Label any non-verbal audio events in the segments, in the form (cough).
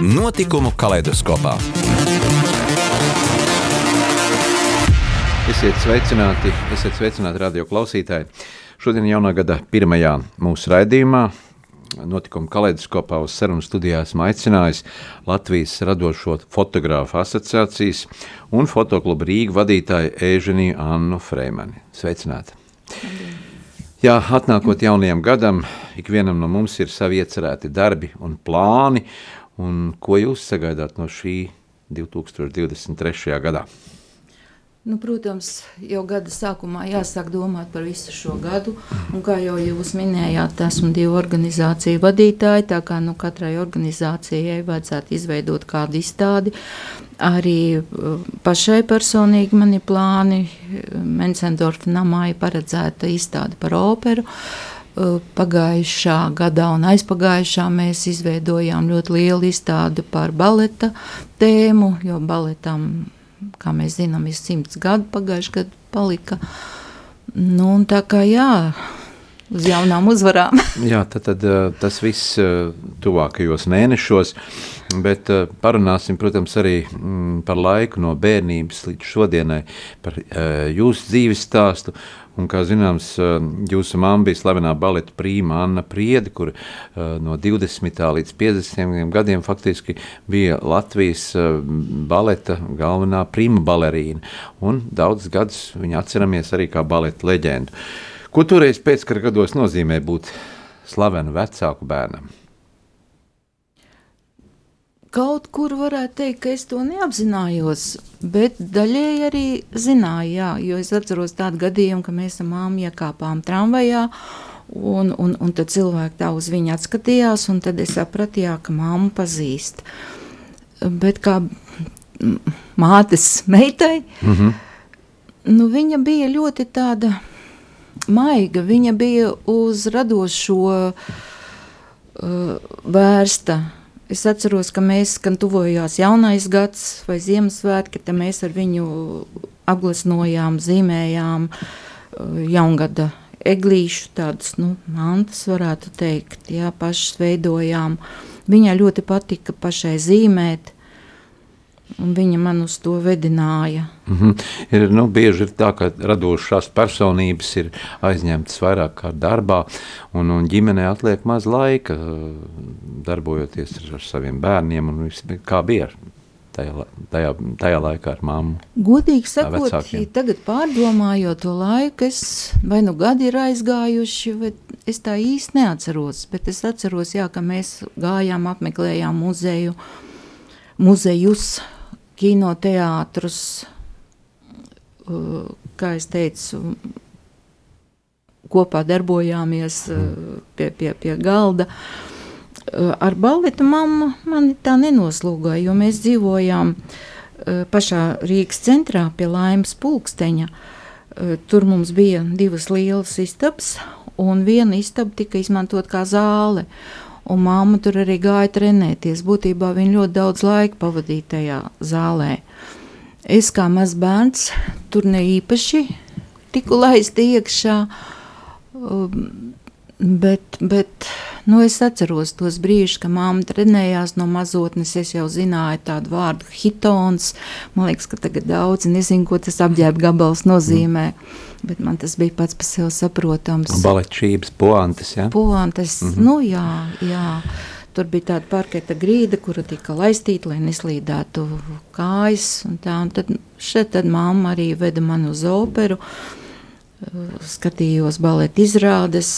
Notikumu kaleidoskopā. Esiet sveicināti, esiet sveicināti radio klausītāji. Šodien jaunā gada pirmajā mūsu raidījumā notikuma kaleidoskopā uz sarunu studijā esmu aicinājis Latvijas radošo fotogrāfu asociācijas un fotokluba Rīga vadītāju Ēženiju Annu Freimani. Sveicināti! Jā, atnākot jaunajam gadam, ikvienam no mums ir savi iecerēti darbi un plāni, Un ko jūs sagaidāt no šī 2023. gadā? Nu, protams, jau gada sākumā jāsāk domāt par visu šo gadu. Un, kā jau jūs minējāt, esmu divu organizāciju vadītāji. Tā kā nu, katrai organizācijai vajadzētu izveidot kādu izstādi. Arī uh, pašai personīgi mani plāni Mensendorfa namā ir paredzēta izstāde par operu. Uh, Eh, pagājušā gadā un aizpagājušā mēs izveidojām ļoti lielu izstādi par baleta tēmu, jo baletam, kā mēs zinām, ir simts gadu pagājušajā gadā palika. Nu, tā kā jā, uz jaunām uzvarām. (laughs) jā, tad, tad eh, tas viss eh, tuvākajos mēnešos, bet parunāsim, protams, arī mm, par laiku no bērnības līdz šodienai, par jūsu dzīves stāstu, Un, kā zināms, eh, jūsu mamma bija slavenā baleta prīma Anna Priedi, kur eh, no 20. līdz 50. gadiem faktiski bija Latvijas eh, baleta galvenā prima balerīna. Un daudz gadus viņu atceramies arī kā baleta leģendu. Ko toreiz pēckara gados nozīmē būt slavenu vecāku bērnam? Kaut kur varētu teikt, ka es to neapzinājos, bet daļēji arī zināju, jā, jo es atceros tādu gadījumu, ka mēs ar māmu iekāpām tramvajā, un, un, un tad cilvēki tā uz viņu atskatījās, un tad es sapratu, jā, ka māmu pazīst. Bet kā mātes meitai, mm -hmm. nu, viņa bija ļoti tāda maiga, viņa bija uz radošo uh, vērsta, Es atceros, ka mēs, kad tuvojās jaunais gads vai Ziemassvētki, tad mēs ar viņu apgleznojām, zīmējām uh, jaungada eglīšu, tādas nu, mantas, varētu teikt, jā, pašas veidojām. Viņai ļoti patika pašai zīmēt. Un viņa man uz to vedināja. Mm -hmm. ir, nu, bieži ir tā, ka radošās personības ir aizņemtas vairāk kā darbā, un, un ģimenē atliek maz laika darbojoties ar, ar saviem bērniem. Viss, kā bija tajā, tajā, tajā laikā ar mammu? Godīgi sakot, ja tagad pārdomājot to laiku, es, vai nu gadi ir aizgājuši, vai es tā īsti neatceros. Bet es atceros, jā, ka mēs gājām, apmeklējām muzeju, muzejus kinoteātrus, uh, kā es teicu, kopā darbojāmies uh, pie, pie, pie galda. Uh, ar baletu mammu mani tā nenoslūgāja, jo mēs dzīvojām pašā Rīgas centrā pie Laimas pulksteņa. Tur mums bija divas lielas istabas, un viena istaba tika izmantot kā zāle un mamma tur arī gāja trenēties. Būtībā viņa ļoti daudz laika pavadīja tajā zālē. Es kā mazs bērns tur ne īpaši tiku laist iekšā, um, bet, bet nu, es atceros tos brīžus, kad mamma trenējās no mazotnes. Es jau zināju tādu vārdu hitons. Man liekas, ka tagad daudzi nezin, ko tas apģērba gabals nozīmē. Mm bet man tas bija pats par sevi saprotams. Baletšības poantes, ja? Poantes, mm -hmm. nu jā, jā. Tur bija tāda parketa grīda, kura tika laistīta, lai neslīdētu kājas. Un tā, un tad šeit tad mamma arī veda mani uz operu. Skatījos baleta izrādes.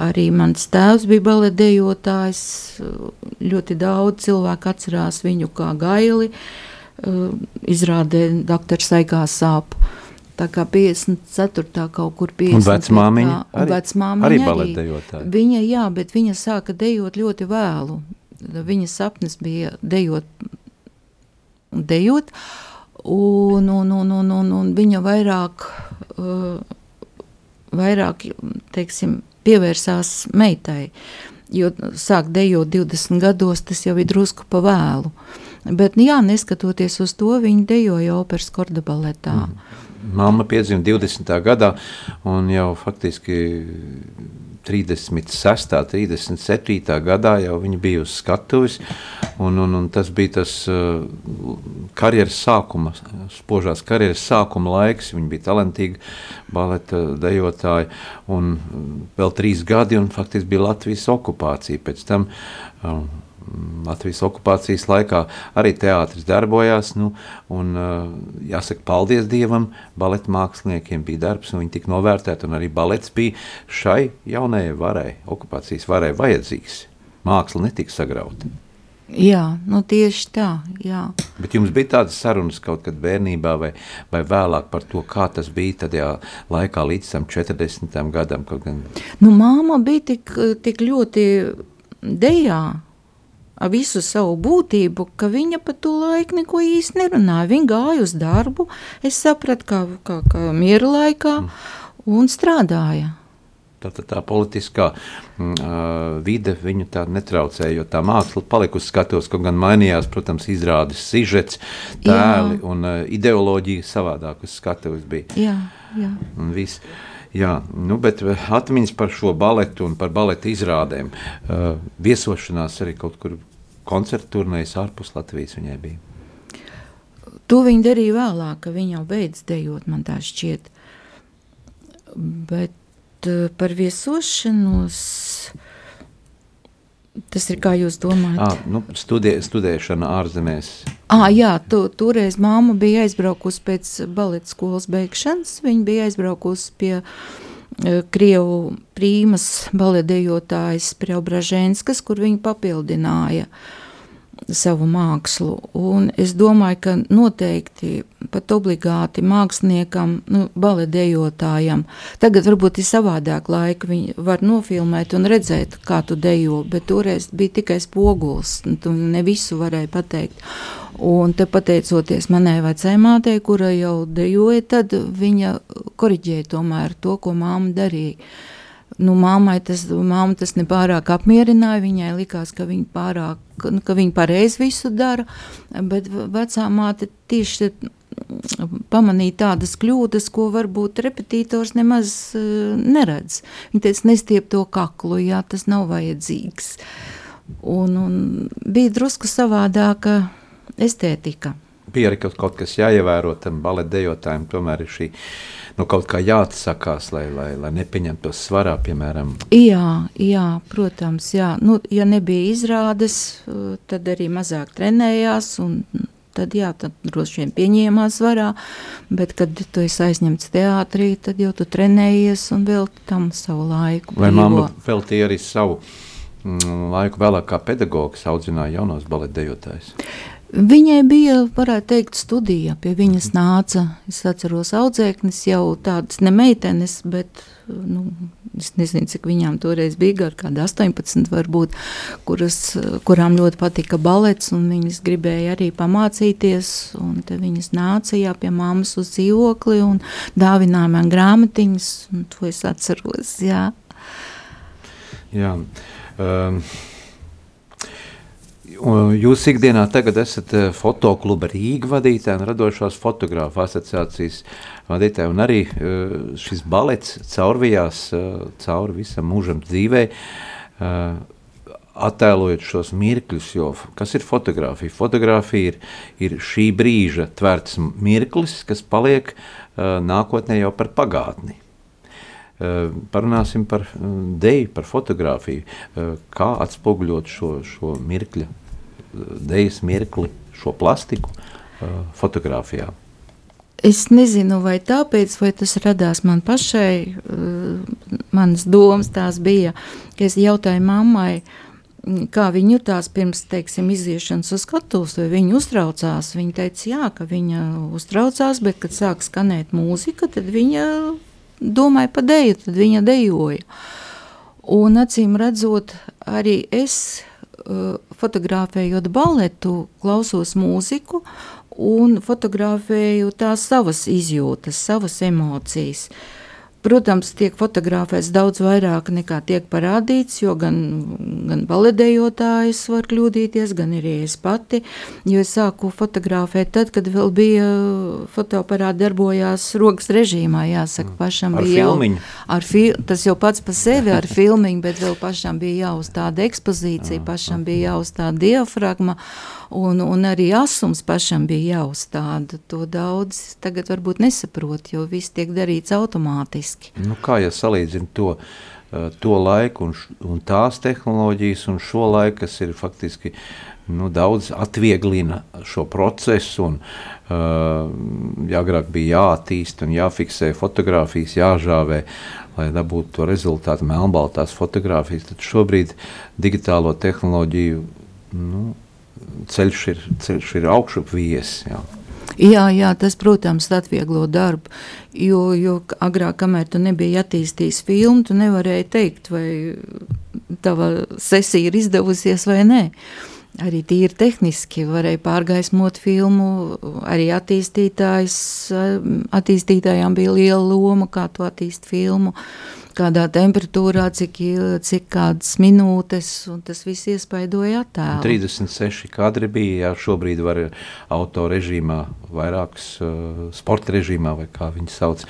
Arī mans tēvs bija baletdejotājs. Ļoti daudz cilvēku atcerās viņu kā gaili. Izrādē doktora Saigā sāpes Tā kā 54. kaut kur 50. Un vecmāmiņa arī, vecmāmiņa arī baletdejotāja. Viņa, jā, bet viņa sāka dejot ļoti vēlu. Viņas sapnis bija dejot dejot, un, un, un, un, un, un viņa vairāk, uh, vairāk teiksim, pievērsās meitai, jo sāk dejot 20 gados, tas jau ir drusku pa vēlu. Bet, jā, neskatoties uz to, viņa dejoja operas kordabaletā. Mm. Māma piedzima 20. gadā, un jau faktiski 36. 37. gadā jau viņa bija uz skatuves. Un, un, un tas bija tas uh, karjeras sākuma, spožās karjeras sākuma laiks. Viņa bija talantīga baleta dejotāja. Un vēl trīs gadi, un faktiski bija Latvijas okupācija. Pēc tam uh, Latvijas okupācijas laikā arī teātris darbojās. Nu, un, jāsaka, paldies Dievam, baleta māksliniekiem bija darbs, un viņi tika novērtēti. Arī balets bija šai jaunajai varai, okupācijas varai vajadzīgs. Māksla netika sagrauta. Jā, nu tieši tā. Jā. Bet jums bija tādas sarunas kaut kad bērnībā, vai, vai vēlāk par to, kā tas bija tajā laikā līdz tam 40. gadam? Gan... Nu, māma bija tik, tik ļoti dejā, visu savu būtību, ka viņa pa to laiku neko īsti nerunāja. Viņa gāja uz darbu, es sapratu, kā, kā, kā miera laikā, un strādāja. Tātad tā politiskā uh, vide viņu tā netraucēja, jo tā māksla palika uz skatos, kaut gan mainījās, protams, izrādes sižets, tēli jā. un uh, ideoloģija savādāk uz skatuves bija. Jā, jā. Un viss. Jā, nu, bet atmiņas par šo baletu un par baleta izrādēm. Uh, viesošanās arī kaut kur koncertu turnējas ārpus Latvijas viņai bija. To viņa darīja vēlāk, kad viņa jau beidz dejot, man tā šķiet. Bet uh, par viesošanos. Tas ir kā jūs domājat? À, nu, studē, studēšana ārzemēs. À, jā, tu, toreiz māma bija aizbraukusi pēc baleta skolas beigšanas. Viņa bija aizbraukusi pie uh, Krievu prīmas baletdejotājas Preobražēnskas, kur viņa papildināja uh, savu mākslu. Un es domāju, ka noteikti pat obligāti māksliniekam, nu, baletdejotājam, tagad varbūt ir savādāk laika, viņi var nofilmēt un redzēt, kā tu dejo, bet toreiz bija tikai spoguls, tu ne visu varēja pateikt. Un te pateicoties manai vecajai mātei, kura jau dejoja, tad viņa koriģēja tomēr to, ko māma darīja. Nu, māmai tas, māma tas nepārāk apmierināja. Viņai likās, ka viņa pārāk, ka viņa pareizi visu dara, bet vecā māte tieši pamanīja tādas kļūdas, ko varbūt repetītors nemaz uh, neredz. Viņa teica, nestiep to kaklu, jā, tas nav vajadzīgs. Un, un bija drusku savādāka estētika. Kaut, kaut kas jāievēro tam baletdejotājiem, tomēr ir šī nu, kaut kā jāatsakās, lai, lai, lai nepieņemtu to svarā, piemēram. Jā, jā protams, jā. Nu, ja nebija izrādes, tad arī mazāk trenējās un tad jā, tad droši vien pieņēmās varā, bet kad tu esi aizņemts teātrī, tad jau tu trenējies un vēl tam savu laiku. Vai mamma veltīja arī savu mm, laiku vēlāk kā pedagogs audzināja jaunos baletdejotājus? Viņai bija, varētu teikt, studija. Pie viņas nāca, es atceros, audzēknis jau tādas ne meitenes, bet nu, es nezinu, cik viņām toreiz bija, gar kādi 18 varbūt, kuras, kurām ļoti patika balets, un viņas gribēja arī pamācīties, un te viņas nāca jā, pie mammas uz dzīvokli un dāvināja man grāmatiņas, un to es atceros, jā. Jā. Um. Jūs ikdienā tagad esat eh, fotokluba Rīga vadītāja un radošās fotogrāfa asociācijas vadītāja, un arī eh, šis balets caurvijās eh, cauri visam mūžam dzīvē, attēlojot šos mirkļus, jo kas ir fotografija? Fotografija ir, ir šī brīža tverts mirklis, kas paliek nākotnē jau par pagātni. Parunāsim par deju, par fotografiju, kā atspoguļot šo, šo mirkļa dejas mirkli, šo plastiku fotografijā. Es nezinu, vai tāpēc, vai tas radās man pašai, manas domas tās bija, ka es jautāju mammai, kā viņa jutās pirms, teiksim, iziešanas uz skatuves, vai viņa uztraucās. Viņa teica, jā, ka viņa uztraucās, bet, kad sāk skanēt mūzika, tad viņa domāja par deju, tad viņa dejoja. Un acīm redzot, arī es fotografējot baletu, klausos mūziku un fotografēju tās savas izjūtas, savas emocijas. Uh, Protams, tiek fotografēts daudz vairāk nekā tiek parādīts, jo gan, gan baledējotājs var kļūdīties, gan arī es pati. Jo es sāku fotografēt tad, kad vēl bija fotoaparāti darbojās rokas režīmā, jāsaka, mm. pašam ar bija filmiņu. jau. Ar fi, tas jau pats par sevi ar (laughs) filmiņu, bet vēl pašam bija jāuzstāda ekspozīcija, pašam bija jāuzstāda diafragma. Un, un arī asums pašam bija jāuzstāda. To daudz tagad varbūt nesaprot, jo viss tiek darīts automātiski. Nu, kā ja salīdzina to, eh, to laiku un, un tās tehnoloģijas un šo laiku, kas ir faktiski nu, daudz atvieglina šo procesu. Un, uh, agrāk bija jāattīst un jāfiksē fotografijas, jāžāvē, lai dabūtu to rezultātu, melnbaltās fotografijas. Tad šobrīd digitālo tehnoloģiju nu, ceļš ir, ceļš ir augšup vies. Jā. Jā, jā, tas, protams, atvieglo darbu. Jo, jo agrāk, kamēr tu nebija attīstījis filmu, tu nevarēji teikt, vai tava sesija ir izdevusies vai nē. Arī tīri tehniski varēja pārgaismot filmu, arī attīstītājs, attīstītājām bija liela loma, kā tu attīst filmu. Uh, kādā temperatūrā, cik, cik kādas minūtes, un tas viss iespaidoja attēlu. 36 kadri bija, jā, šobrīd var auto režīmā, vairākus uh, sporta režīmā, vai kā viņi sauc,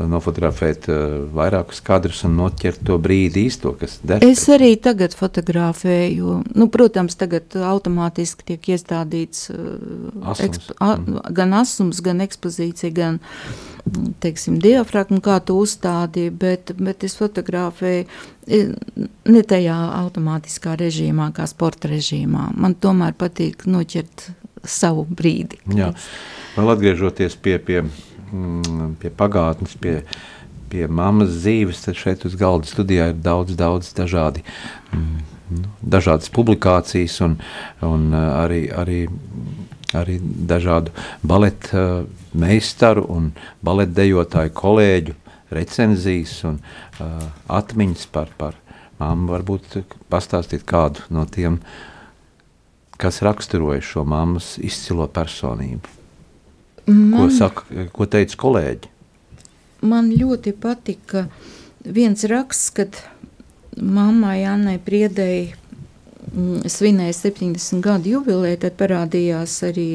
nofotografēt uh, vairākus kadrus un noķert to brīdi īsto, kas der. Es arī tagad fotografēju, nu, protams, tagad automātiski tiek iestādīts uh, asums. A, mm. gan asums, gan ekspozīcija, gan teiksim, diafragmu, kā tu uzstādīji, bet, bet es fotografēju e, ne tajā automātiskā režīmā, kā sporta režīmā. Man tomēr patīk noķert savu brīdi. Jā, vēl atgriežoties pie, pie, mm, pie pagātnes, pie, pie mammas dzīves, tad šeit uz galda studijā ir daudz, daudz dažādi, mm, nu, dažādas publikācijas un, un arī, arī arī dažādu baleta uh, meistaru un baleta dejotāju kolēģu recenzijas un uh, atmiņas par, par mammu. Varbūt pastāstīt kādu no tiem, kas raksturoja šo mammas izcilo personību. Man, ko, saka, ko teica kolēģi? Man ļoti patika viens raksts, kad mammai Annai Priedēji svinēja 70 gadu jubileju, tad parādījās arī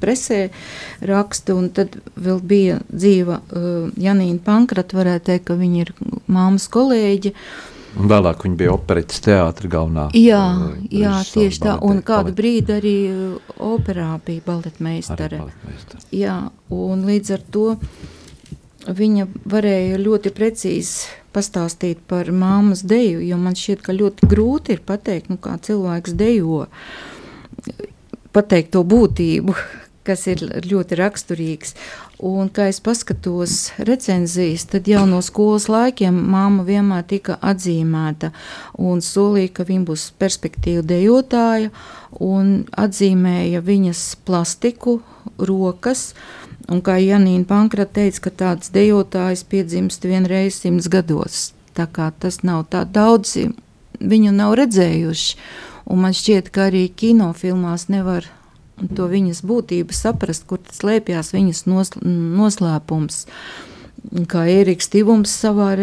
presē rakstu, un tad vēl bija dzīva uh, Janīna Pankrata, varētu teikt, ka viņa ir māmas kolēģe. Un vēlāk viņa bija operas teātris galvenā. Jā, uh, jā tieši tā. Un kādu brīdi arī uh, operā bija baletmeistare. Jā, un līdz ar to viņa varēja ļoti precīzi pastāstīt par māmas deju, jo man šķiet, ka ļoti grūti ir pateikt, nu, kā cilvēks dejo, pateikt to būtību, (laughs) kas ir ļoti raksturīgs. Un, kā es paskatos recenzijas, tad jau no skolas laikiem māma vienmēr tika atzīmēta un solīja, ka viņa būs perspektīva dejotāja un atzīmēja viņas plastiku, rokas, uh, Un kā Janīna Pankrata teica, ka tāds dejotājs piedzimst vienreiz simts gados. Tā kā tas nav tā daudz, viņu nav redzējuši. Un man šķiet, ka arī kinofilmās nevar to viņas būtību saprast, kur tas slēpjas viņas nos, noslēpums. Kā Eriks Tivums savā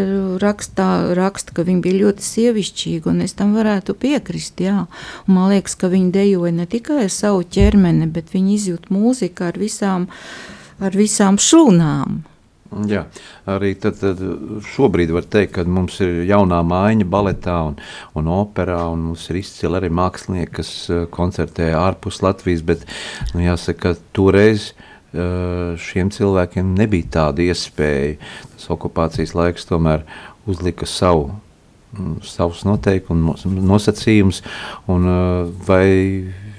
rakstā raksta, ka viņa bija ļoti sievišķīga, un es tam varētu piekrist. Jā. Un man liekas, ka viņa dejoja ne tikai ar savu ķermeni, bet viņa izjūt mūziku ar visām uh, ar visām šūnām. Jā, arī tad, tad šobrīd var teikt, ka mums ir jaunā mājiņa baletā un, un operā, un mums ir izcili arī mākslinieki, kas eh, koncertē ārpus Latvijas, bet nu, jāsaka, ka toreiz eh, šiem cilvēkiem nebija tāda iespēja. Tas okupācijas laiks tomēr uzlika savu mm, savus noteikumus, nosacījumus, eh, vai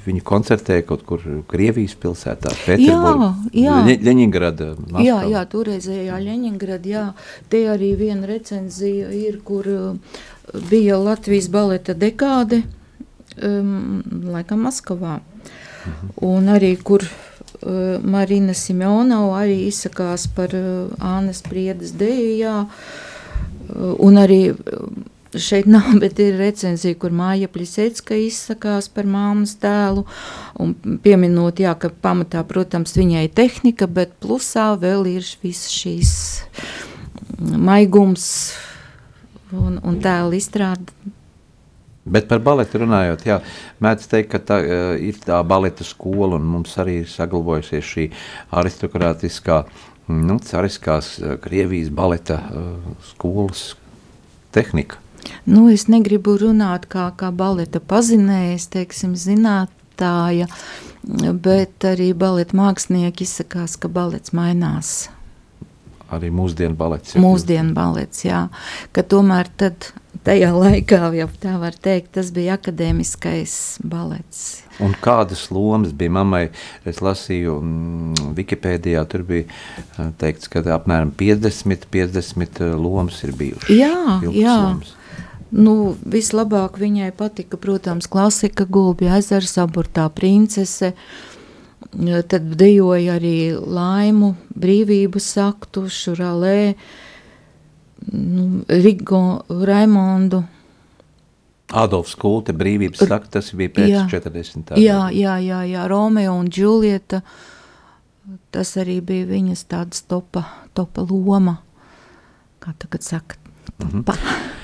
Viņi koncertēja kaut kur Krievijas pilsētā, Pēterburgā, Ļeņingrada. Jā, jā, toreizējā Ļeņingrada, jā. Te arī viena recenzija ir, kur uh, bija Latvijas baleta dekāde, um, laikam Maskavā. Mhm. Un arī, kur uh, Marina Simeonova arī izsakās par uh, Ānas priedes deju, jā. Uh, un arī uh, šeit nav, (laughs) bet ir recenzija, kur Māja Plisecka izsakās par māmas tēlu, un pieminot, jā, ka pamatā, protams, viņai tehnika, bet plusā vēl ir viss šīs maigums un, un tēla izstrāde. Bet par baletu runājot, jā, mēdz teikt, ka tā uh, ir tā baleta skola, un mums arī ir saglabājusies šī aristokrātiskā, nu, cariskās uh, Krievijas baleta uh, skolas tehnika. Nu, es negribu runāt kā, kā baleta pazinējs, teiksim, zinātāja, bet arī baleta mākslinieki izsakās, ka balets mainās. Arī mūsdienu balets. Mūsdienu balets, jā. Ka tomēr tad tajā laikā, jau tā var teikt, tas bija akadēmiskais balets. Un kādas lomas bija mammai? Es lasīju mm, Wikipēdijā, tur bija teikts, ka apmēram 50, 50 lomas ir bijušas. Jā, jā. Lomas. Nu, vislabāk viņai patika, protams, klasika, gulbja ezers, aburtā princese. Tad dejoja arī laimu, brīvības aktu, šuralē, nu, Rigo, Raimondu. Adolfs Kulte, brīvības sakta, tas bija pēc jā, 40. Jā, jā, jā, jā, Romeo un Džulieta, tas arī bija viņas tāds topa, topa loma, kā tagad saka, topa. Mm -hmm.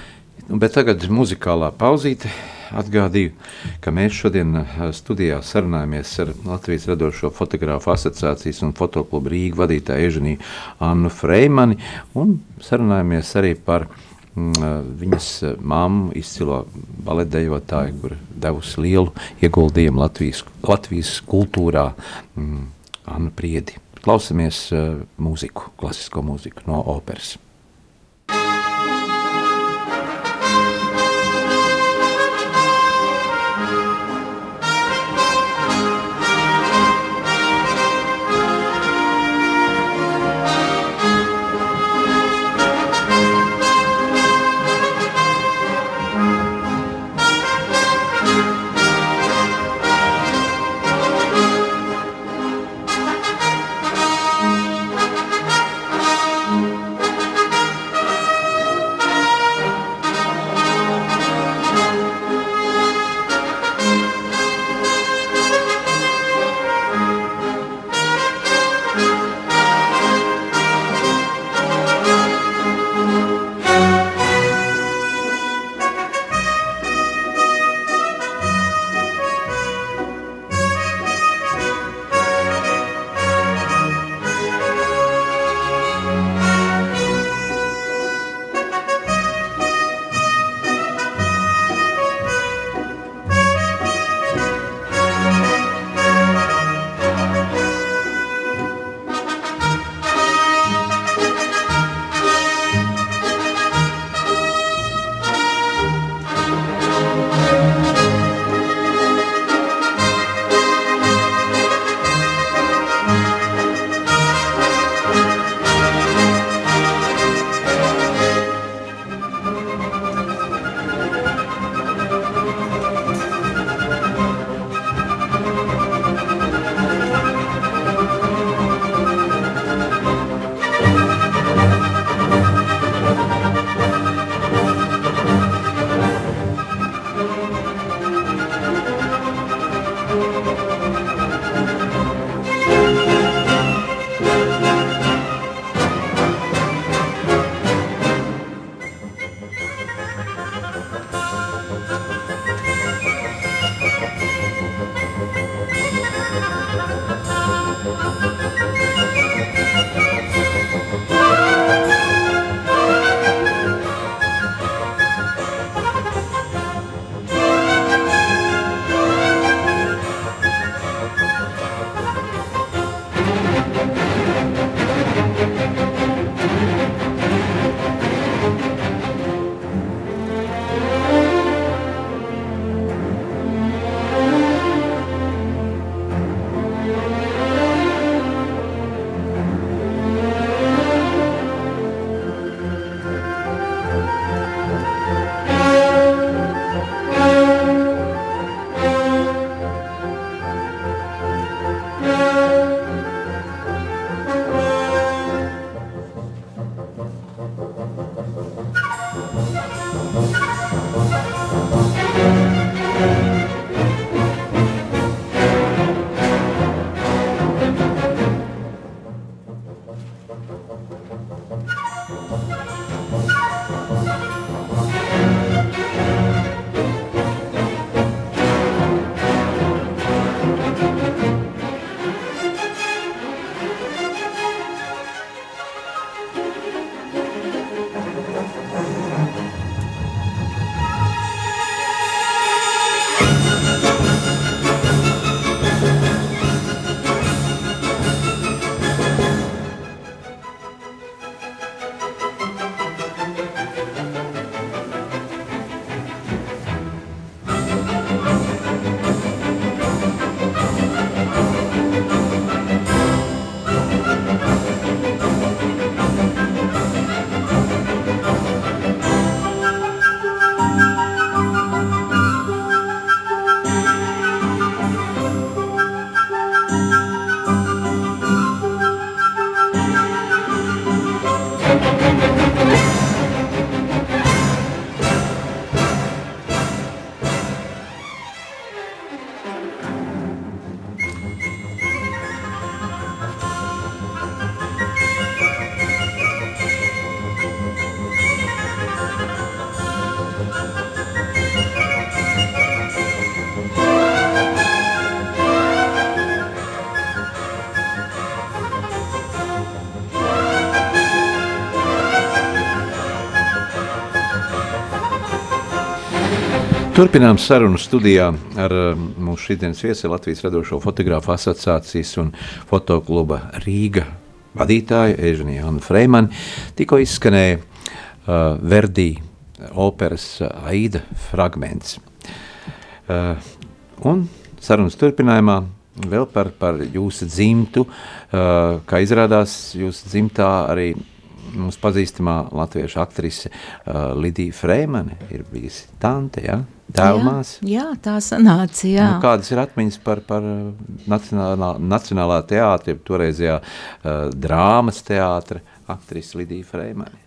Bet tagad muzikālā pauzīte atgādīju, ka mēs šodien eh, studijā sarunājamies ar Latvijas radošo fotogrāfu asociācijas un fotoklubu Rīgu vadītāju Eženiju Annu Freimani un sarunājamies arī par mm, eh, viņas eh, mammu izcilo baletdejotāju, kur devusi lielu ieguldījumu Latvijas, Latvijas kultūrā mm, Annu Priedi. Klausamies mūziku, klasisko mūziku no operas. Turpinām sarunu studijā ar um, mūsu šīsdienas viesi Latvijas radošo fotografu asociācijas un fotokluba Rīga vadītāju Ežaniju Hannu Freimani. Tikko izskanēja uh, Verdī operas Aida fragments. Uh, un sarunas turpinājumā vēl par, par jūsu dzimtu, uh, kā izrādās jūsu dzimtā arī mums pazīstamā latviešu aktrise uh, Lidija Freimane ir bijusi tante, ja? tēvmās. Jā, jā, tā sanāca, jā. Nu, kādas ir atmiņas par, par nacionālā, nacionālā teātra, toreizajā uh, drāmas teātra aktrise Lidija Freimane?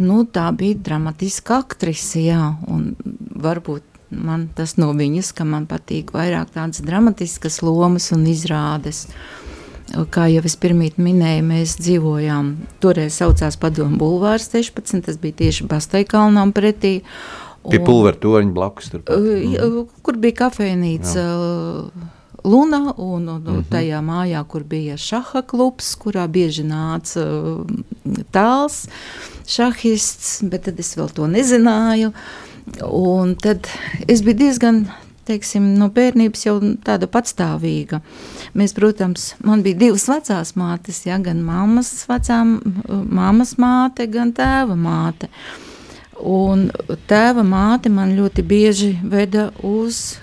Nu, tā bija dramatiska aktrise, jā, un varbūt man tas no viņas, ka man patīk vairāk tādas dramatiskas lomas un izrādes. Kā jau es pirmīt minēju, mēs dzīvojām, toreiz saucās Padomu bulvārs 16, tas bija tieši Bastaikalnām pretī, Pie pulveru torņa blakus. Tur. Uh, kur bija kafejnīca uh, Luna un, un, un mhm. tajā mājā, kur bija šaha klubs, kurā bieži nāca uh, tāls šahists, bet tad es vēl to nezināju. Un tad es biju diezgan teiksim, no bērnības jau tāda patstāvīga. Mēs, protams, man bija divas vecās mātes, ja, gan mammas, vecām, mammas māte, gan tēva māte. Uh, Un tēva māte man ļoti bieži veda uz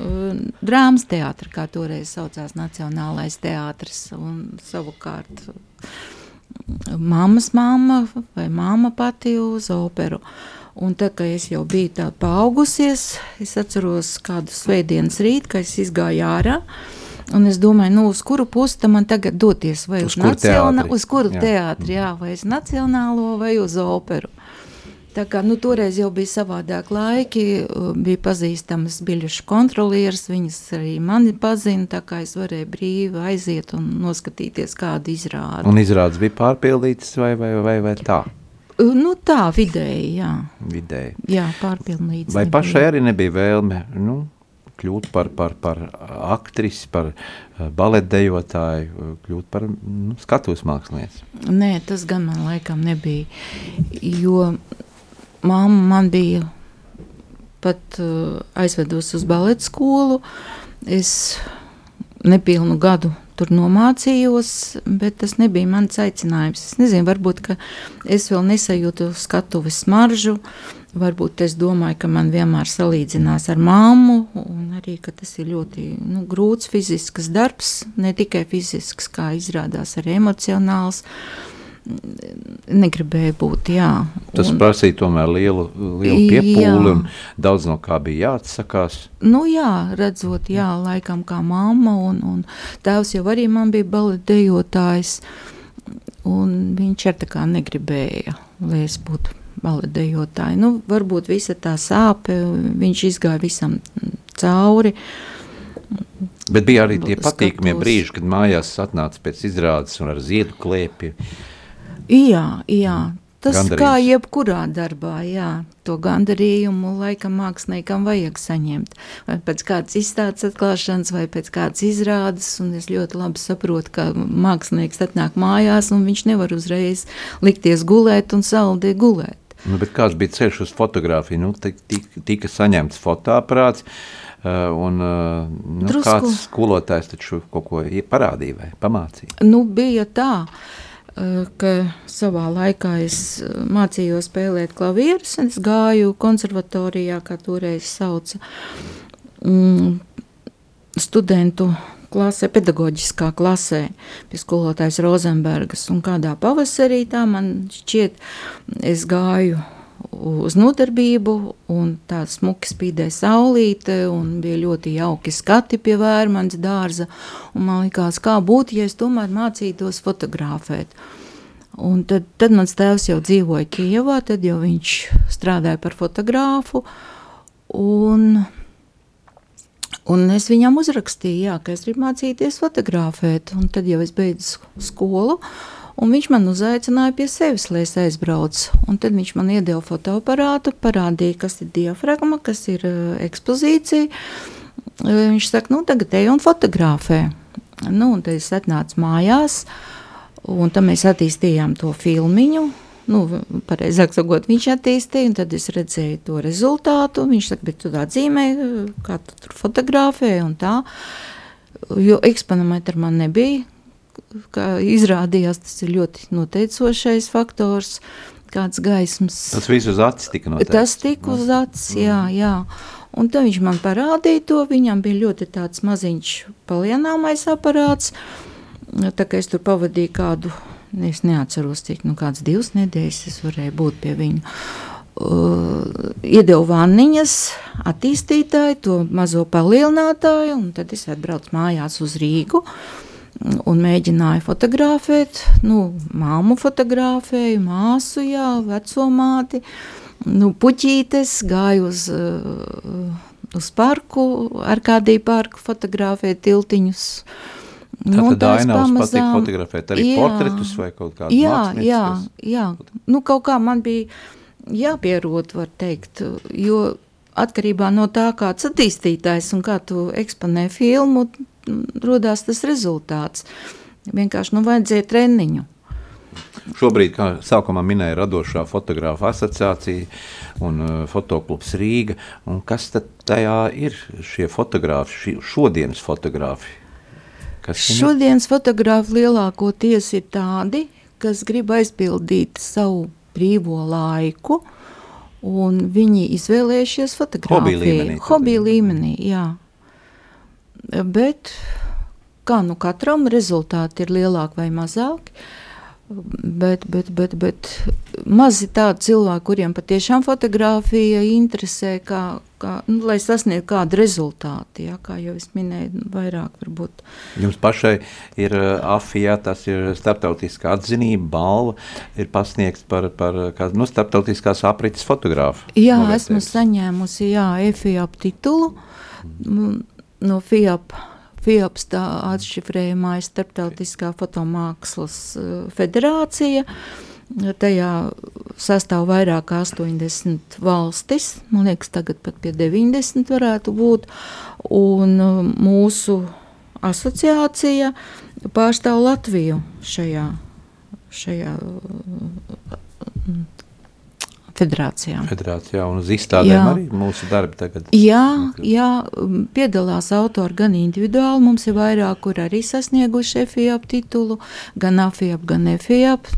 uh, drāmas teātri, kā toreiz saucās Nacionālais teātris. Un savukārt mammas mamma vai mamma pati uz operu. Un tā kā es jau biju tā paaugusies, es atceros kādu svētdienas rītu, kad es izgāju ārā. Un es domāju, nu, uz kuru pusi man tagad doties? Vai uz, uz, nacionā, uz kuru teātri, jā, vai uz nacionālo, vai uz operu. Tā kā nu, toreiz jau bija savādāk laiki, bija pazīstamas biļešu kontrolieris, viņas arī mani pazina, tā kā es varēju brīvi aiziet un noskatīties kādu izrādi. Un izrādes bija pārpildītas vai, vai, vai, vai tā? Nu tā, vidēji, jā. Vidēji. Jā, pārpildītas. Vai nebija. pašai arī nebija vēlme, nu, kļūt par, par, par aktrisi, par baletdejotāju, kļūt par nu, skatuves mākslinieci? Nē, tas gan man laikam nebija, jo Māma man bija pat uh, aizvedusi uz baleta skolu. Es nepilnu gadu tur nomācījos, bet tas nebija mans aicinājums. Es nezinu, varbūt es vēl nesajūtu skatuves smaržu. Varbūt es domāju, ka man vienmēr salīdzinās ar māmu, un arī tas ir ļoti nu, grūts fizisks darbs, ne tikai fizisks, kā izrādās, arī emocionāls. Uh, negribēju būt. Jā. Tas un, prasīja tomēr lielu, lielu piepūli, jā. un daudz no kā bija jāatsakās. Nu, jā, redzot, jā, laikam kā mamma, un, un tēvs jau arī man bija baletdejotājs, un viņš ar tā kā negribēja, lai es būtu baletdejotāji. Nu, varbūt visa tā sāpe, viņš izgāja visam cauri. Bet bija arī tie patīkamie brīži, kad mājās atnāca pēc izrādes un ar ziedu klēpju. Jā, jā. Tas gandarījums. kā jebkurā darbā, jā, to gandarījumu laikam māksliniekam vajag saņemt. Vai pēc kādas izstādes atklāšanas, vai pēc kādas izrādes, un es ļoti labi saprotu, ka mākslinieks atnāk mājās, un viņš nevar uzreiz likties gulēt un saldē gulēt. Nu, kāds bija ceļš uz fotografiju? Nu, tika, tika saņemts fotoaprāts, uh, un uh, nu, Drusku. kāds skolotājs taču kaut ko parādīja vai pamācīja? Nu, bija tā. Uh, Eh, ka savā laikā es eh, mācījos spēlēt klavierus, un es gāju konservatorijā, kā toreiz sauca, mm, studentu klasē, pedagoģiskā klasē pie skolotājas Rozenbergas, un kādā pavasarī tā man šķiet, es gāju uz nodarbību, un tā smuki spīdēja saulīte, un bija ļoti jauki skati pie vērmanas dārza, man likās, kā būtu, ja es tomēr mācītos fotografēt. Un tad, tad mans tēvs jau dzīvoja Kijavā, tad jau viņš strādāja par fotogrāfu, un, un es viņam uzrakstīju, jā, ka es gribu mācīties fotografēt, un tad jau es beidzu skolu, Un viņš man uzaicināja pie sevis, lai es aizbraucu. Un tad viņš man iedeva fotoaparātu, parādīja, kas ir diafragma, kas ir uh, ekspozīcija. Viņš saka, nu, tagad ej un fotografē. Nu, un tad es atnācu mājās, un tad mēs attīstījām to filmiņu. nu, pareizāk sakot, viņš attīstīja, un tad es redzēju to rezultātu. Viņš saka, bet tu tā dzīmē, kā tu tur fotografē un tā. Jo eksponometra man nebija, kā izrādījās, tas ir ļoti noteicošais faktors, kāds gaismas. Tas viss uz acis tika noteikts. Tas tika uz acis, jā, jā. Un tad viņš man parādīja to, viņam bija ļoti tāds maziņš palienāmais aparāts, tā kā es tur pavadīju kādu Es neatceros, cik nu, kādas divas nedēļas es varēju būt pie viņa. Uh, iedevu vanniņas attīstītāju, to mazo palielinātāju, un tad es atbraucu mājās uz Rīgu un mēģināju fotografēt. Nu, māmu fotografēju, māsu, jā, veco māti, nu, puķītes, gāju uz, uh, uz parku, ar kādī parku fotografēt tiltiņus. Nu, Tātad ainavas patīk fotografēt arī jā, portretus vai kaut kādu Jā, jā, jā. Nu, kaut kā man bija jāpierot, var teikt, jo atkarībā no tā, kāds attīstītājs un kā tu eksponē filmu, rodās tas rezultāts. Vienkārši, nu, vajadzēja treniņu. Šobrīd, kā sākumā minēja radošā fotografa asociācija un uh, fotoklubs Rīga, un kas tad tajā ir šie fotografi, šī, šodienas fotografi? Šodienas fotografi lielākoties ir tādi, kas grib aizpildīt savu brīvo laiku, un viņi izvēlējušies fotografiju. Hobija līmenī. Hobija līmenī, jā. Bet kā nu katram rezultāti ir lielāki vai mazāki, bet, bet, bet, bet mazi tādi cilvēki, kuriem patiešām fotografija interesē, kā, kā, nu, lai sasniegtu kādu rezultātu. Ja, kā jau es minēju, nu, vairāk varbūt. Jums pašai ir AFIA, tas ir starptautiskā atzinība, balva, ir pasniegts par, par kādu nu, starptautiskās aprites fotogrāfu. Jā, esmu saņēmusi, jā, FIAP titulu mm. No FIAP. FIAPS tā atšifrējumā ir Starptautiskā fotomākslas uh, federācija. Tajā sastāv vairāk kā 80 valstis, man liekas, tagad pat pie 90 varētu būt. Un um, mūsu asociācija pārstāv Latviju šajā, šajā federācijā. Federācijā un uz izstādēm jā. arī mūsu darbi tagad. Jā, jā, piedalās autori gan individuāli, mums ir vairāk, kur arī sasnieguši FIAP titulu, gan AFIAP, gan FIAP,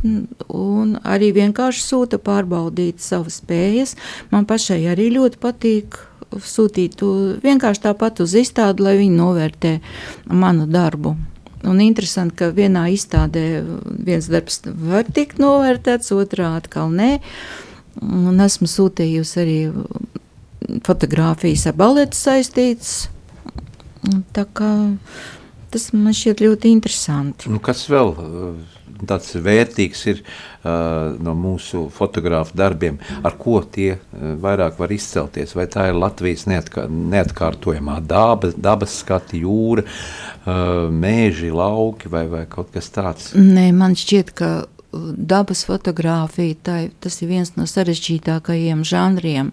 un arī vienkārši sūta pārbaudīt savas spējas. Man pašai arī ļoti patīk sūtīt vienkārši tāpat uz izstādi, lai viņi novērtē manu darbu. Un interesanti, ka vienā izstādē viens darbs var tikt novērtēts, otrā atkal nē. Uh, Un esmu sūtījusi arī fotografijas ar baletu saistītas. Tas man šķiet ļoti interesanti. Nu, kas vēl uh, tāds vērtīgs ir uh, no mūsu fotografu darbiem, ar ko tie uh, vairāk var izcelties? Vai tā ir Latvijas neatkā, neatkārtojamā daba, dabas skati, jūra, uh, mēži, lauki vai, vai kaut kas tāds? Nē, man šķiet, ka dabas fotografija, tā, tas ir viens no sarežģītākajiem žanriem,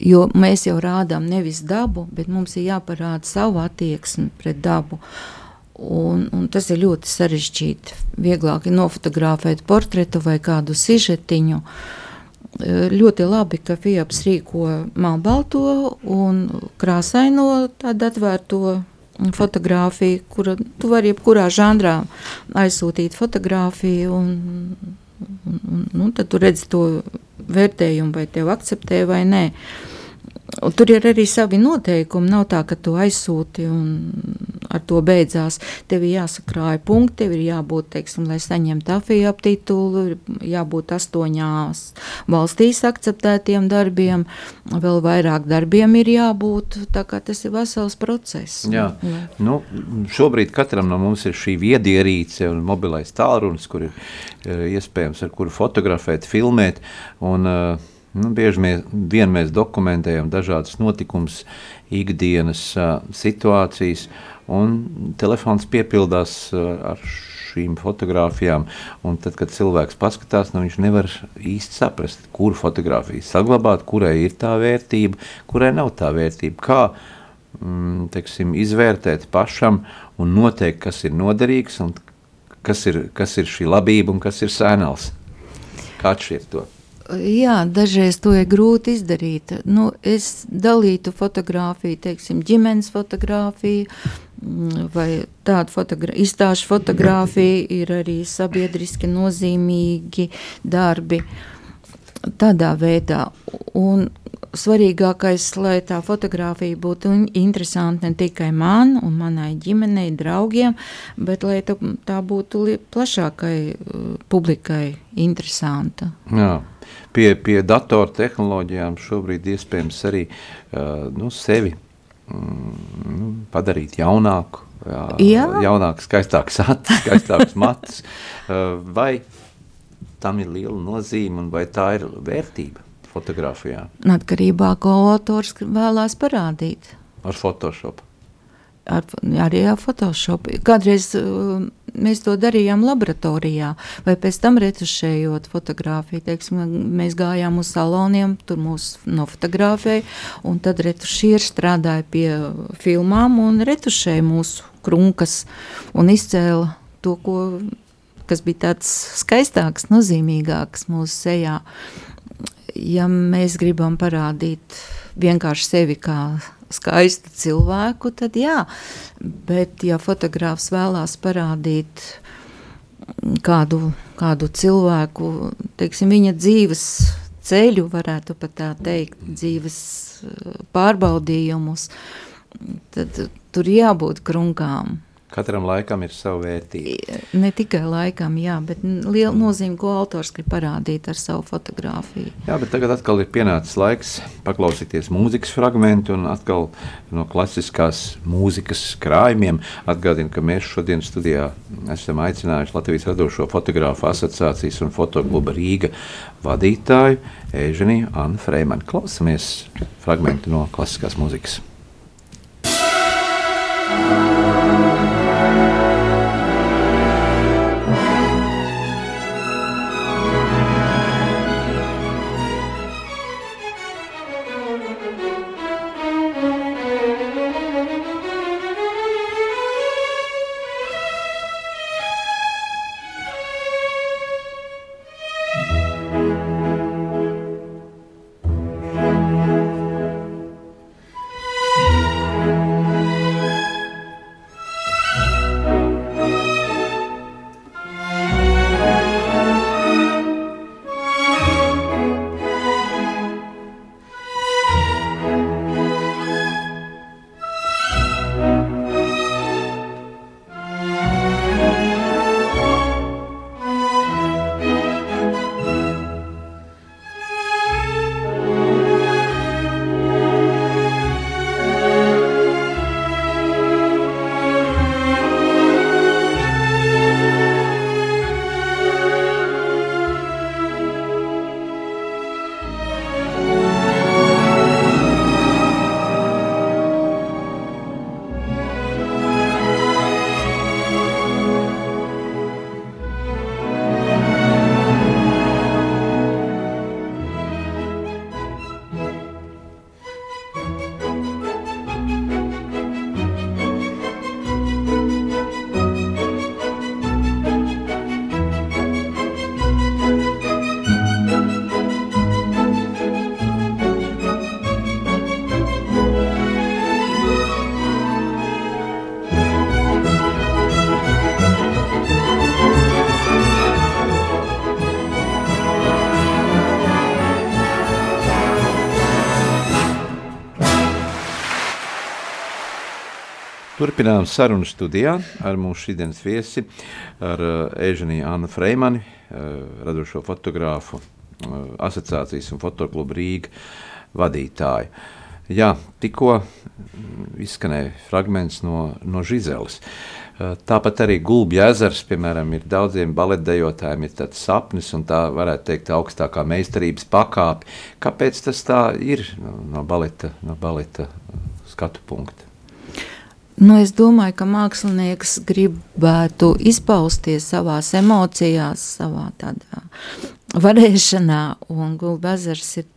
jo mēs jau rādām nevis dabu, bet mums ir jāparāda savu attieksmi pret dabu. Un, un tas ir ļoti sarežģīti. Vieglāk ir nofotografēt portretu vai kādu sižetiņu. Ļoti labi, ka Fijaps rīko melnbalto un krāsaino tādu atvērto fotografiju, kura tu vari jebkurā žanrā aizsūtīt fotografiju, un, un, un, un tad tu redzi to vērtējumu, vai tev akceptē vai nē. Un tur ir arī savi noteikumi. Nav tā, ka tu aizsūti un ar to beidzās. Tev ir jāsakrāja punkti, tev ir jābūt, teiksim, lai saņemtu afiju aptitulu, jābūt astoņās valstīs akceptētiem darbiem, vēl vairāk darbiem ir jābūt. Tā kā tas ir vesels process. Jā. Jā. Nu, šobrīd katram no mums ir šī viedierīce un mobilais tālrunis, kur ir eh, iespējams ar kuru fotografēt, filmēt. Un, uh, Nu, bieži mēs, vien mēs dokumentējam dažādas notikumus, ikdienas uh, situācijas, un telefons piepildās uh, ar šīm fotografijām. Un tad, kad cilvēks paskatās, nu, viņš nevar īsti saprast, kuru fotografiju saglabāt, kurai ir tā vērtība, kurai nav tā vērtība. Kā mm, teksim, izvērtēt pašam un noteikt, kas ir noderīgs un kas ir, kas ir šī labība un kas ir sēnals. Kā atšķirt to? Jā, dažreiz to ir grūti izdarīt. Nu, es dalītu fotografiju, teiksim, ģimenes fotografiju, mm, vai tādu fotogra izstāžu fotografiju, ir arī sabiedriski nozīmīgi darbi tādā veidā. Un svarīgākais, lai tā fotografija būtu interesanta ne tikai man un manai ģimenei, draugiem, bet lai tā būtu plašākai uh, publikai interesanta. Jā pie, pie datortehnoloģijām šobrīd iespējams arī uh, nu, sevi mm, padarīt jaunāku. Jā, jā. Jaunāks, skaistāks acis, skaistāks (laughs) matus. Uh, vai tam ir liela nozīme un vai tā ir vērtība fotografijā? Atkarībā no ko autors vēlās parādīt. Ar Photoshop ar, arī ar Photoshop. Kādreiz uh, mēs to darījām laboratorijā, vai pēc tam retušējot fotografiju. Teiksim, mēs gājām uz saloniem, tur mūs nofotografēja, un tad retušieri strādāja pie filmām un retušēja mūsu krunkas un izcēla to, ko, kas bija tāds skaistāks, nozīmīgāks mūsu sejā. Ja mēs gribam parādīt vienkārši sevi kā skaistu cilvēku, tad jā. Bet, ja fotogrāfs vēlās parādīt kādu, kādu cilvēku, teiksim, viņa dzīves ceļu, varētu pat tā teikt, dzīves eh, pārbaudījumus, tad tur jābūt krunkām. Katram laikam ir sava vērtība. Ne tikai laikam, jā, bet liela nozīme, ko autors grib parādīt ar savu fotografiju. Jā, bet tagad atkal ir pienācis laiks paklausīties mūzikas fragment un atkal no klasiskās mūzikas krājumiem atgādinu, ka mēs šodien studijā esam aicinājuši Latvijas radošo fotografu asociācijas un fotokluba Rīga vadītāju Ēženiju Annu Freimanu. Klausamies fragmentu no klasiskās mūzikas. Turpinām sarunu studijā ar mūsu šīdienas viesi, ar Ēženiju uh, Annu Freimani, uh, radošo fotogrāfu uh, asociācijas un fotoklubu Rīga vadītāju. Jā, tikko izskanēja fragments no, no Žizeles. Tāpat arī Gulbja ezers, piemēram, ir daudziem baletdejotājiem, ir tāds sapnis un tā varētu teikt augstākā meistarības pakāpe. Kāpēc tas tā ir no baleta, no baleta skatu punkta? Nu, es domāju, ka mākslinieks gribētu izpausties savā emocijās, savā tādā varēšanā, un Gulbazars ir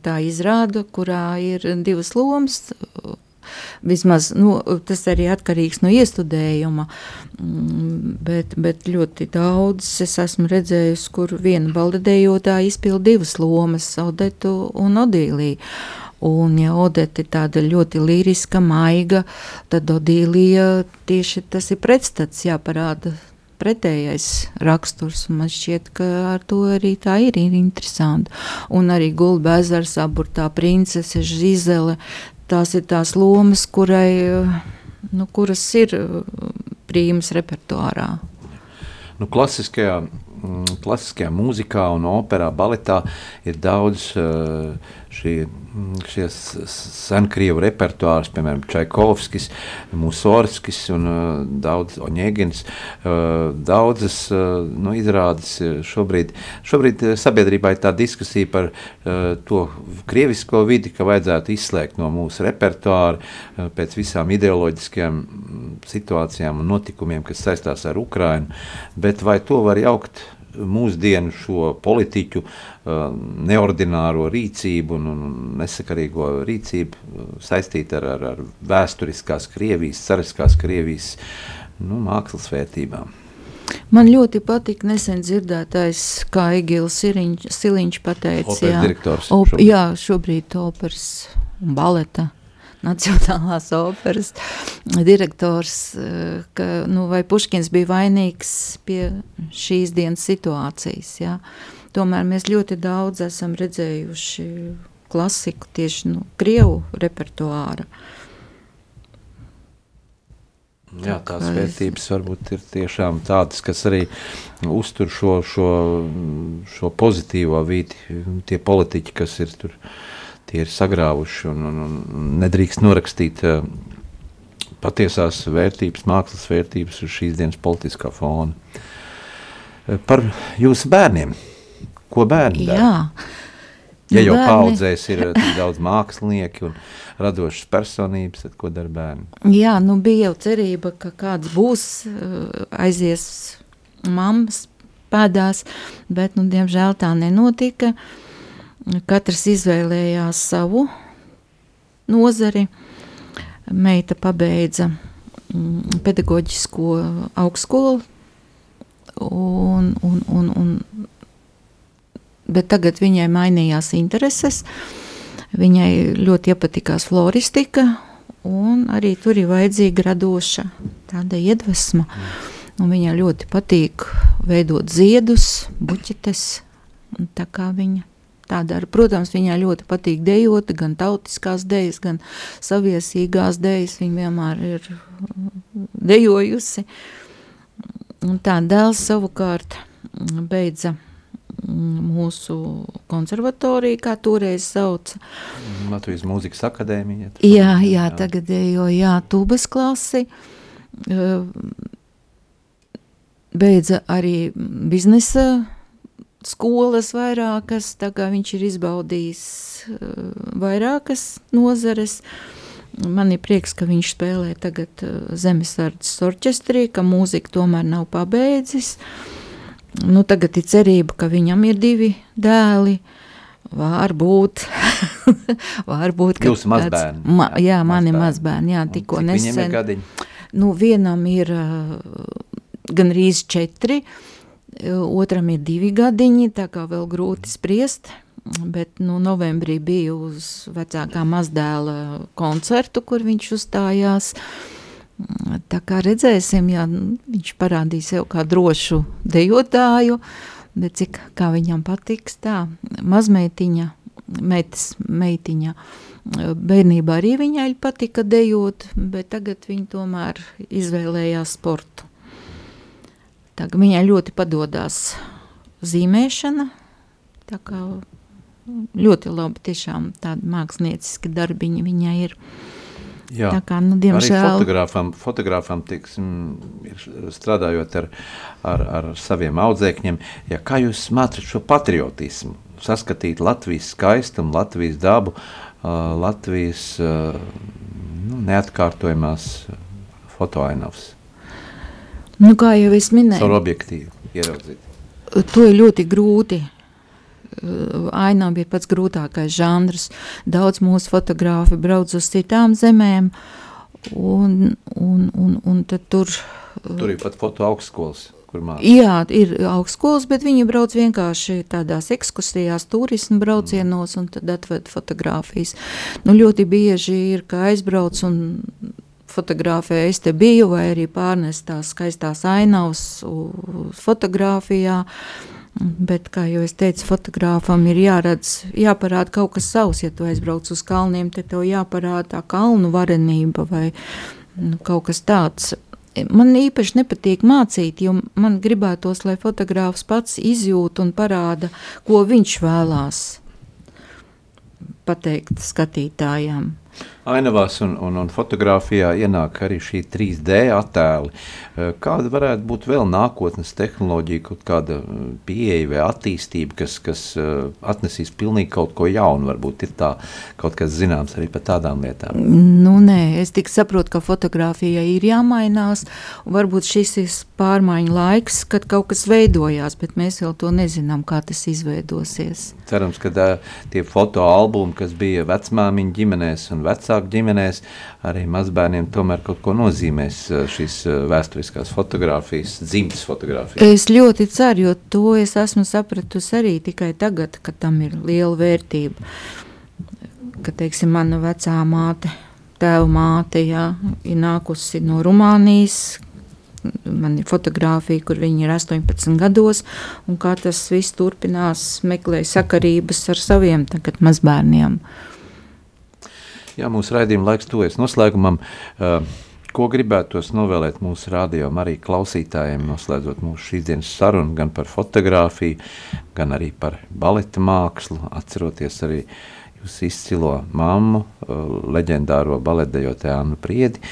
tā izrāda, kurā ir divas lomas vismaz nu, tas arī atkarīgs no iestudējuma. Mm, bet, bet ļoti daudz es esmu redzējusi, kur viena baldadējotāja izpild divas lomas, Odetu un Odīliju. Un, ja Odete ir tāda ļoti liriska, maiga, tad Odīlija tieši tas ir pretstats jāparāda pretējais raksturs. Man šķiet, ka ar to arī tā ir, ir interesanti. Un arī Gulba ezers, aburtā princese, Žizele, tās ir tās lomas, kurai, nu, kuras ir prīmas repertuārā. Nu, klasiskajā, mm, klasiskajā mūzikā un operā, baletā ir daudz uh, Mm, šis senkrievu repertuārs, piemēram, Čaikovskis, Musorskis un uh, daudz Oņēgins, uh, daudzas uh, nu, izrādes šobrīd, šobrīd sabiedrībā ir tā diskusija par to krievisko vidi, ka vajadzētu izslēgt no mūsu repertuāra pēc visām ideoloģiskajām mm, situācijām un notikumiem, kas saistās ar Ukrainu, bet vai to var jaukt mūsdienu šo politiķu uh, neordināro rīcību un, un nesakarīgo rīcību uh, saistīt ar, ar, ar vēsturiskās Krievijas, cariskās Krievijas nu, mākslas vērtībām. Man ļoti patīk nesen dzirdētais, kā Egils Siliņš pateica. Jā, op, jā, šobrīd operas un baleta Nacionālās operas direktors, eh, ka nu, vai Puškins bija vainīgs pie šīs dienas situācijas. Jā. Tomēr mēs ļoti daudz esam redzējuši klasiku tieši no nu, Krievu repertuāra. Jā, tās vērtības varbūt ir tiešām tādas, kas arī uztur šo, šo, šo pozitīvo vidi. Tie politiķi, kas ir tur uh, tie ir sagrāvuši un, un, un nedrīkst norakstīt uh, patiesās vērtības, mākslas vērtības uz šīs dienas politiskā fona. Uh, par jūsu bērniem. Ko bērni dara? Jā. Ja jau paudzēs ir eh, daudz mākslinieki un radošas personības, tad ko dara bērni? Jā, nu bija jau cerība, ka kāds būs, aizies mammas pēdās, bet, nu, diemžēl tā nenotika. Uh, Katrs izvēlējās savu nozari. Meita pabeidza mm, pedagoģisko augstskolu, un, un, un, un, bet tagad viņai mainījās intereses. Viņai ļoti iepatikās floristika, un arī tur ir vajadzīga radoša tāda iedvesma. Un viņai ļoti patīk veidot ziedus, buķetes, tā kā viņa tā dara. Protams, viņai ļoti patīk dejot, gan tautiskās dejas, gan saviesīgās dejas. Viņa vienmēr ir dejojusi. Un tā dēls savukārt beidza mūsu konservatoriju, kā toreiz sauca. Latvijas mūzikas akadēmija. Jā, jā, jā, tagadējo, jā, tūbas klasi. Beidza arī biznesa skolas vairākas, tā kā viņš ir izbaudījis uh, vairākas nozares. Man ir prieks, ka viņš spēlē tagad uh, Zemesardzes orķestrī, ka mūzika tomēr nav pabeidzis. Nu, tagad ir cerība, ka viņam ir divi dēli. Varbūt, (laughs) varbūt Jūs mazbērni. Ma, jā, jā mani mazbērni, jā, tikko nesen. Viņiem ir gadiņi? Nu, vienam ir uh, gan rīz četri, uh, Otram ir divi gadiņi, tā kā vēl grūti spriest. Bet nu, novembrī biju uz vecākā mazdēla koncertu, kur viņš uzstājās. Tā kā redzēsim, ja viņš parādīs sev kā drošu dejotāju, bet cik kā viņam patiks tā mazmeitiņa, meitas meitiņa. Bērnībā arī viņai patika dejot, bet tagad viņa tomēr izvēlējās sportu. Tā, viņai ļoti padodas zīmēšana. Ļoti labi, tiešām tādi mākslinieciski darbiņi viņai ir. Jā, tā kā, nu, diemžēl... Arī fotogrāfam, fotogrāfam tiksim, strādājot ar, ar, ar saviem audzēkņiem, ja kā jūs mācat šo patriotismu, saskatīt Latvijas skaistumu, Latvijas dabu, Latvijas nu, neatkārtojamās fotoainavas? Nu, kā jau es minēju, ar objektīvu ieraudzīt. To ir ļoti grūti ainām ir pats grūtākais žanrs. Daudz mūsu fotografi brauc uz citām zemēm, un, un, un, un tur. Tur ir pat foto augstskolas. Jā, ir augstskolas, bet viņi brauc vienkārši tādās ekskursijās, turismu braucienos un tad atved fotogrāfijas. Nu, ļoti bieži ir, ka aizbrauc un fotografē es te biju, vai arī pārnest tās skaistās ainavas fotografijā. Bet, kā jau es teicu, fotogrāfam ir jāredz, jāparāda kaut kas savs. Ja tu aizbrauc uz kalniem, tad tev jāparāda tā kalnu varenība vai nu, kaut kas tāds. Man īpaši nepatīk mācīt, jo man gribētos, lai fotogrāfs pats izjūt un parāda, ko viņš vēlās pateikt skatītājiem ainavās un, un, un fotografijā ienāk arī šī 3D attēli. Eh, kāda varētu būt vēl nākotnes tehnoloģija, kaut kāda eh, pieeja vai attīstība, kas, kas eh, atnesīs pilnīgi kaut ko jaunu? Varbūt ir tā kaut kas zināms arī par tādām lietām. Nu, nē, es tik saprotu, ka fotografija ir jāmainās. Varbūt šis ir pārmaiņu laiks, kad kaut kas veidojās, bet mēs vēl to nezinām, kā tas izveidosies. Cerams, ka tā, tie fotoalbumi, kas bija vecmāmiņu ģimenēs un vecāku ģimenēs, arī mazbērniem tomēr kaut ko nozīmēs šīs vēsturiskās fotogrāfijas, dzimtas fotogrāfijas. Es ļoti ceru, jo to es esmu sapratusi arī tikai tagad, kad tam ir liela vērtība. Kad, teiksim, mana vecā māte, tēva māte, jā, ir nākusi no Rumānijas, man ir fotografija, kur viņi ir 18 gados, un kā tas viss turpinās, meklēja sakarības ar saviem tagad mazbērniem. Jā, mūsu raidījuma laiks tuvojas noslēgumam. Uh, ko gribētos novēlēt mūsu rādījumam, arī klausītājiem, noslēdzot mūsu šīs dienas sarunu gan par fotografiju, gan arī par baleta mākslu, atceroties arī jūsu izcilo mammu, leģendāro baletdejotāju Annu Priedi.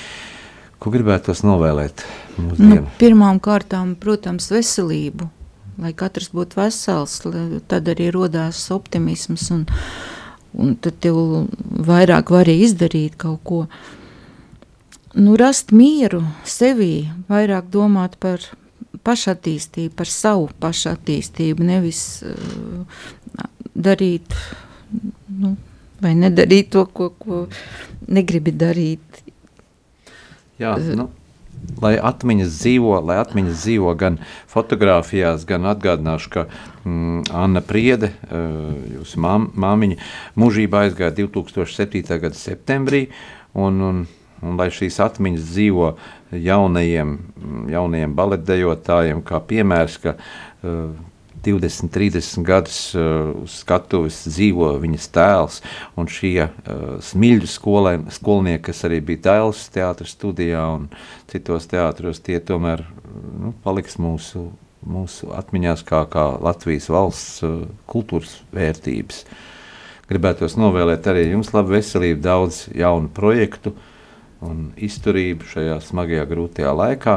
Ko gribētos novēlēt mūsdienu? Nu, pirmām kārtām, protams, veselību, lai katrs būtu vesels, tad arī rodās optimisms un, un tad tev vairāk var izdarīt kaut ko. Nu, rast mieru sevī, vairāk domāt par pašattīstību, par savu pašattīstību, nevis uh, darīt nu, vai nedarīt to, ko, ko negribi darīt. Jā, nu, lai atmiņas dzīvo, lai atmiņas dzīvo gan fotografijās, gan atgādināšu, ka mm, Anna Priede, uh, jūsu mam, māmiņa, mūžībā aizgāja 2007. gada septembrī, un, un, un lai šīs atmiņas dzīvo jaunajiem, jaunajiem baletdejotājiem, kā piemērs, ka uh, 20, 30 gadus uh, uz skatuves dzīvo viņas tēls, un šie uh, smilģu skolē, skolnieki, kas arī bija Dailas teātras studijā un citos teātros, tie tomēr nu, paliks mūsu, mūsu atmiņās kā, kā Latvijas valsts uh, kultūras vērtības. Gribētos novēlēt arī jums labu veselību, daudz jaunu projektu un izturību šajā smagajā grūtajā laikā,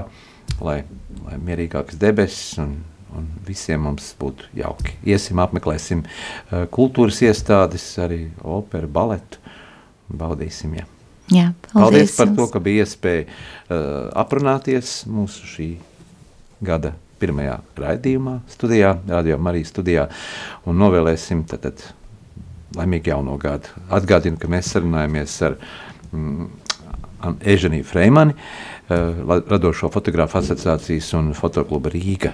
lai, lai mierīgākas debesis un un visiem mums būtu jauki. Iesim, apmeklēsim uh, kultūras iestādes, arī operu, baletu, baudīsim. Ja. Jā, paldies, paldies par to, ka bija iespēja uh, aprunāties mūsu šī gada pirmajā raidījumā, studijā, Radio Marijas studijā, un novēlēsim tad, tad laimīgu jauno gadu. Atgādinu, ka mēs sarunājamies ar mm, Eženiju Freimani, uh, radošo fotogrāfu asociācijas un fotokluba Rīga